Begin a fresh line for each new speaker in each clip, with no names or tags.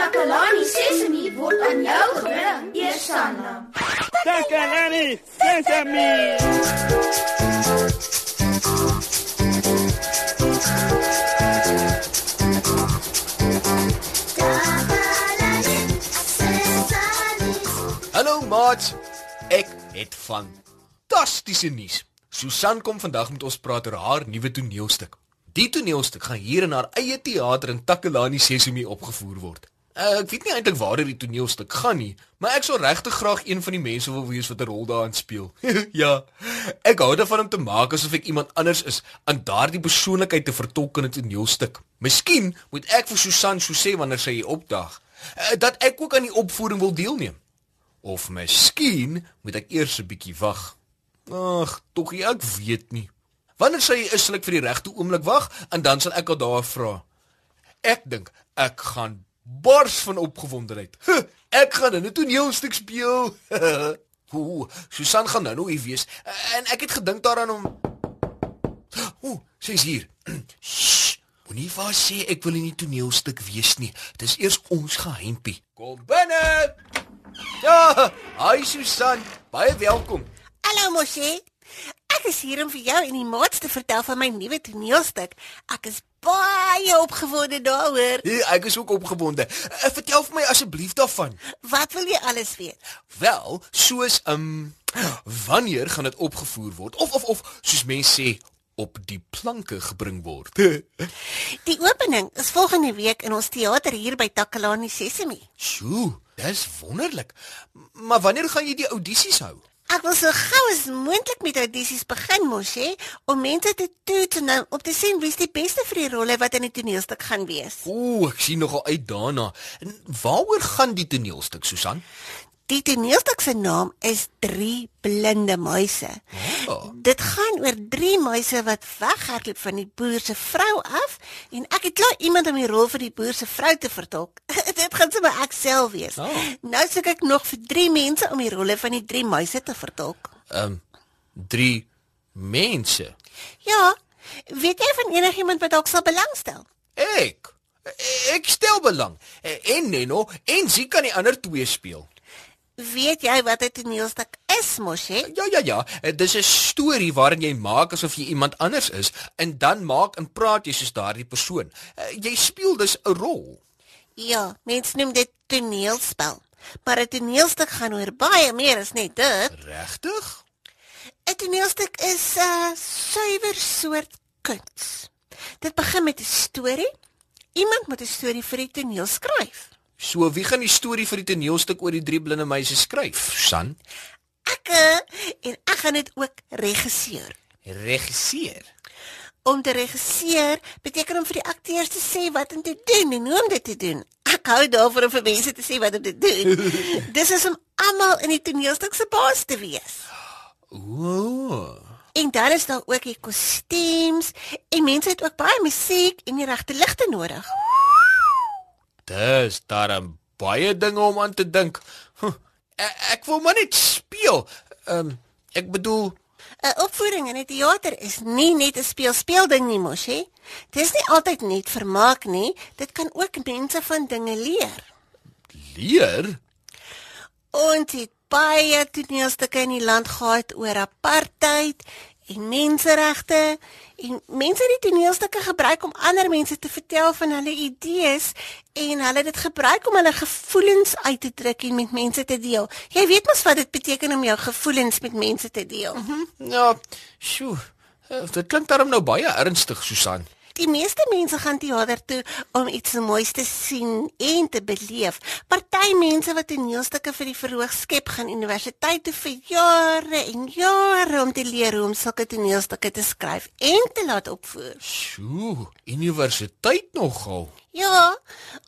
Takalani Sesemi word aan jou gebring, Eersanna.
Takalani Sesame.
Hallo maat. Ek het fantastiese nuus. Susan kom vandag met ons praat oor haar nuwe toneelstuk. Die toneelstuk gaan hier in haar eie teater in Takalani Sesemi opgevoer word. Uh, ek weet nie eintlik waar die toneelstuk gaan nie, maar ek sou regtig graag een van die mense wil wees wat 'n rol daarin speel. ja. Ek hou daarvan om te maak asof ek iemand anders is aan daardie persoonlikheid te vertolk in 'n toneelstuk. Miskien moet ek vir Susan so sê wanneer sy hier opdaag, uh, dat ek ook aan die opvoering wil deelneem. Of miskien moet ek eers 'n bietjie wag. Ag, tog ek weet nie. Wanneer sy is, sal ek vir die regte oomblik wag en dan sal ek haar daar vra. Ek dink ek gaan bars van opgewondenheid. Huh, ek gaan in 'n toneelstuk speel. Ooh, Susan gaan nou nou hier wees en ek het gedink daaraan om Ooh, sy's hier. Moenie vir sê ek wil in die toneelstuk wees nie. Dis eers ons geheimpie. Kom binne. Ja, hi Susan. Baie welkom.
Hallo Moshi. Ek is hier om vir jou en die maats te vertel van my nuwe toneelstuk. Ek is baie opgewonde daaroor.
Hey, ek is ook opgewonde. Uh, vertel vir my asseblief daarvan.
Wat wil jy alles weet?
Wel, soos um wanneer gaan dit opgevoer word of of of soos mense sê op die planke gebring word.
Die opening is volgende week in ons teater hier by Takalani Sesemi.
Sjoe, dis wonderlik. Maar wanneer gaan jy die audisies hou?
Ek wil so gou as moontlik met audisies begin mos hè, om mense te toets en dan op te sien wie's die beste vir die rolle wat in die toneelstuk gaan wees.
Ooh, ek sien nogal uit daarna. En waaroor gaan die toneelstuk, Susan?
Die toneelstuk se naam is Drie blinde muise.
Oh.
Dit gaan oor drie muise wat weghardloop van die boer se vrou af en ek het klaar iemand om die rol vir die boer se vrou te vertolk. Dit gaan sommer ek self wees.
Oh.
Nou soek ek nog vir drie mense om die rolle van die drie muise te vertolk.
Ehm um, drie mense.
Ja, weet jy van enigiemand wat dalk sal belangstel?
Ek ek stel belang. En Neno, en sy kan die ander twee speel.
Weet jy wat 'n toneelstuk is, mos hè?
Ja ja ja, Eh, dis 'n storie waarin jy maak asof jy iemand anders is en dan maak en praat jy soos daardie persoon. Eh, Jy speel dus 'n rol.
Ja, mense noem dit toneelspel. Maar 'n toneelstuk gaan oor baie meer as net dit.
Regtig?
'n Toneelstuk is 'n uh, suiwer soort kuns. Dit begin met 'n storie. Iemand moet 'n storie vir die toneel skryf.
So wie gaan die storie vir die toneelstuk oor die drie blinde meisies skryf? San,
Ek en ek gaan dit ook regisseer.
regisseur.
Om te regisseer beteken om vir die akteurs te sê wat om te doen en hoe om dit te doen. Ek hou daarvan om vir mense te sê wat om te doen. Dis is om almal in die toneelstuk se baas te wees.
Ooh.
En dan is daar ook die kostuums en mense het ook baie musiek en die regte ligte nodig.
Dis darem baie dinge om aan te dink. Ek, ek wil maar net speel. Ehm um, ek bedoel
'n Opvoering in 'n teater is nie net 'n speel-speelding nie, mos hè? Dit is nie altyd net vermaak nie, dit kan ook mense van dinge leer.
leer.
Ons het baie toneelstukke in die land gehad oor apartheid en menseregte en mense het die toneelstukke gebruik om ander mense te vertel van hulle idees en hulle het dit gebruik om hulle gevoelens uit te druk en met mense te deel. Jy weet mos wat dit beteken om jou gevoelens met mense te deel.
Ja, sjoe. Eh, Dit klink darem nou baie ernstig, Susan.
Die meeste mense gaan teater toe om iets moois te sien en te beleef. Party mense wat toneelstukke vir die verhoog skep, gaan universiteit toe vir jare en jare om te leer hoe om sulke toneelstukke te skryf en te laat opvoer.
Sjoe, universiteit nogal.
Ja,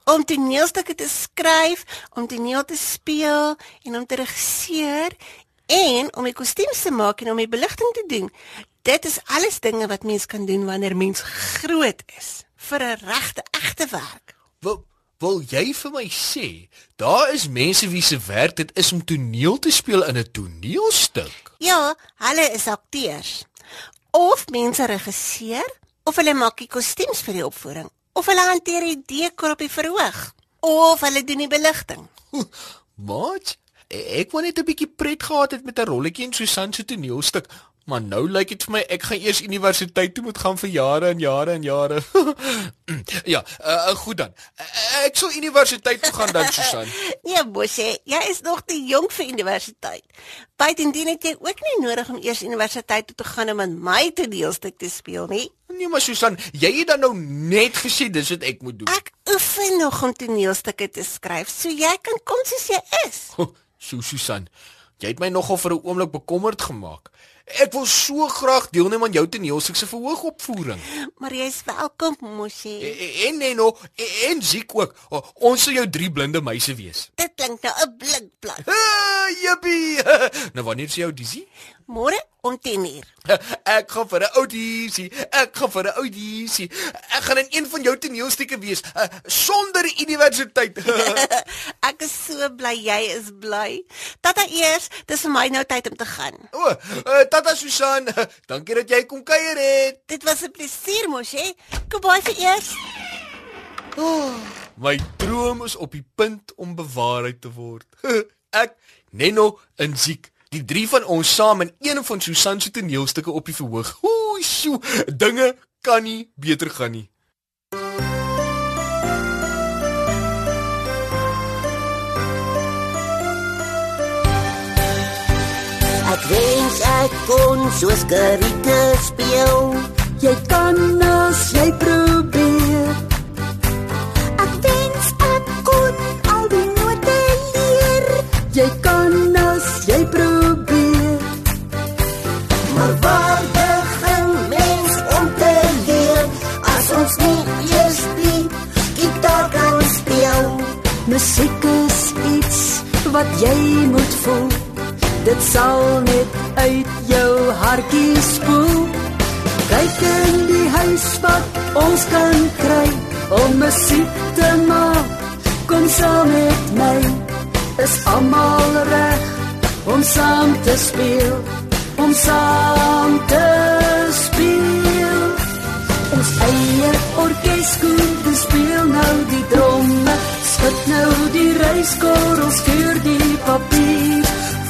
om toneelstukke te skryf, om toneel te speel en om te regisseer en om die kostuums te maak en om die beligting te doen. Dit is alles dinge wat mens kan doen wanneer mens groot is vir 'n regte egte werk.
Wil wil jy vir my sê daar is mense wie se werk dit is om toneel te speel in 'n toneelstuk?
Ja, hulle is akteurs. Of mense regisseer of hulle maak die kostuums vir die opvoering of hulle hanteer die dekor op die verhoog. of hulle doen die beligting.
Wat? Ek wou net 'n bietjie pret gehad het met 'n rolletjie in Susan se toneelstuk, maar nou lyk dit vir my ek gaan eers universiteit toe moet gaan vir jare en jare en jare. ja, uh, goed dan. Uh, ek sou universiteit toe gaan dan Susan.
Nee, Bosse, jy is nog te jonk vir universiteit. Buitendien het jy ook nie nodig om eers universiteit toe te gaan om in my toneelstuk te speel nie.
Nee, maar Susan, jy het dan nou net gesê dis wat ek moet doen.
Ek oefen nog om toneelstukke te skryf, so jy kan kom soos jy is.
So Susan, jy het my nogal vir 'n oomblik bekommerd gemaak. Ek wil so graag deelneem aan jou toneelstuk se verhoogopvoering.
Maar jy's welkom, Mosie.
En Neno en Ziek ook. Ons sal jou drie blinde meise wees.
Dit klink nou 'n blink plan.
Jippie. Nou wanneer is jou audisie?
Môre om 10:00.
Ek gaan vir 'n audisie. Ek gaan vir 'n audisie. Ek gaan in een van jou toneelstukke wees uh, sonder universiteit.
ek is so bly jy is bly. Tata eers, dis vir my nou tyd om te gaan.
O, uh, Tata Susan, dankie dat jy kom kuier het.
Dit was 'n plesier mos, hè? Goodbye vir eers.
Oh, my droom is op die punt om bewaarheid te word. ek, Neno en Ziek Die drie van ons saam in een van Susan se toneelstukke op die verhoog. Ooh, sjoe, dinge kan nie beter gaan nie.
Ek kon soos Gerike speel.
Jy kan as jy probeer.
Ek wens ek kon al die note leer.
Jy kan as jy probeer.
Maar waar begin mens om te leer as ons nie eers die gitaar kan speel?
Musiek is iets wat jy moet voel. Dit sal net uit jou hartjie spoel. Kyk in die huis wat ons kan kry om musiek te maak. Kom saam met my. Is almal reg om saam te speel? Om saam te speel. Ons eie orkeskoor speel nou die dromme. Skud nou die reiskorrels keur die papier.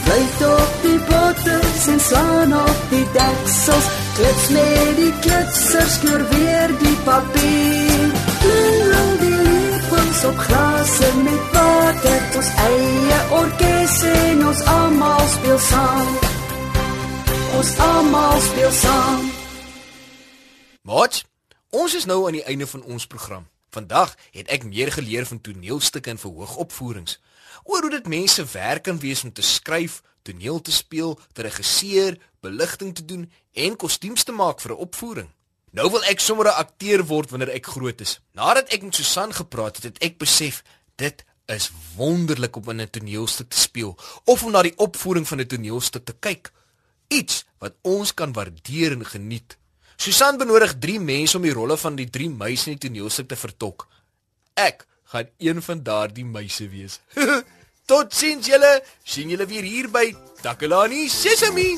Fluit op die bottels en slaan op die deksels. Klits met die klitsers knor weer die papier. Klingel die lepels op glase met water. Ons eie orkes en ons almal speel saam. Ons almal speel saam.
Wat? Ons is nou aan die einde van ons program. Vandag het ek meer geleer van toneelstukke en verhoogopvoerings. Oor hoe dit mense werk kan wees om te skryf, toneel te speel, te regisseer, beligting te doen en kostuums te maak vir 'n opvoering. Nou wil ek sommer 'n akteur word wanneer ek groot is. Nadat ek met Susan gepraat het, het ek besef dit is wonderlik om in 'n toneelstuk te speel of om na die opvoering van 'n toneelstuk te kyk. Iets wat ons kan waardeer en geniet. Susan benodig 3 mense om die rolle van die 3 meisies in die toneelstuk te vertolk. Ek gaan een van daardie meisies wees. Totsiens julle, sien julle weer hier by Takalani Sesemi.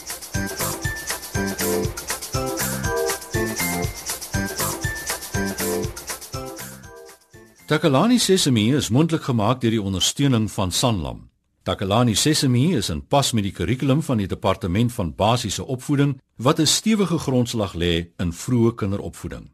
Takalani Sesemi is mondelik gemaak deur die ondersteuning van Sanlam. Takalani Sesemi is in pas met die kurrikulum van die departement van basiese opvoeding wat 'n stewige grondslag lê in vroeë kinderopvoeding.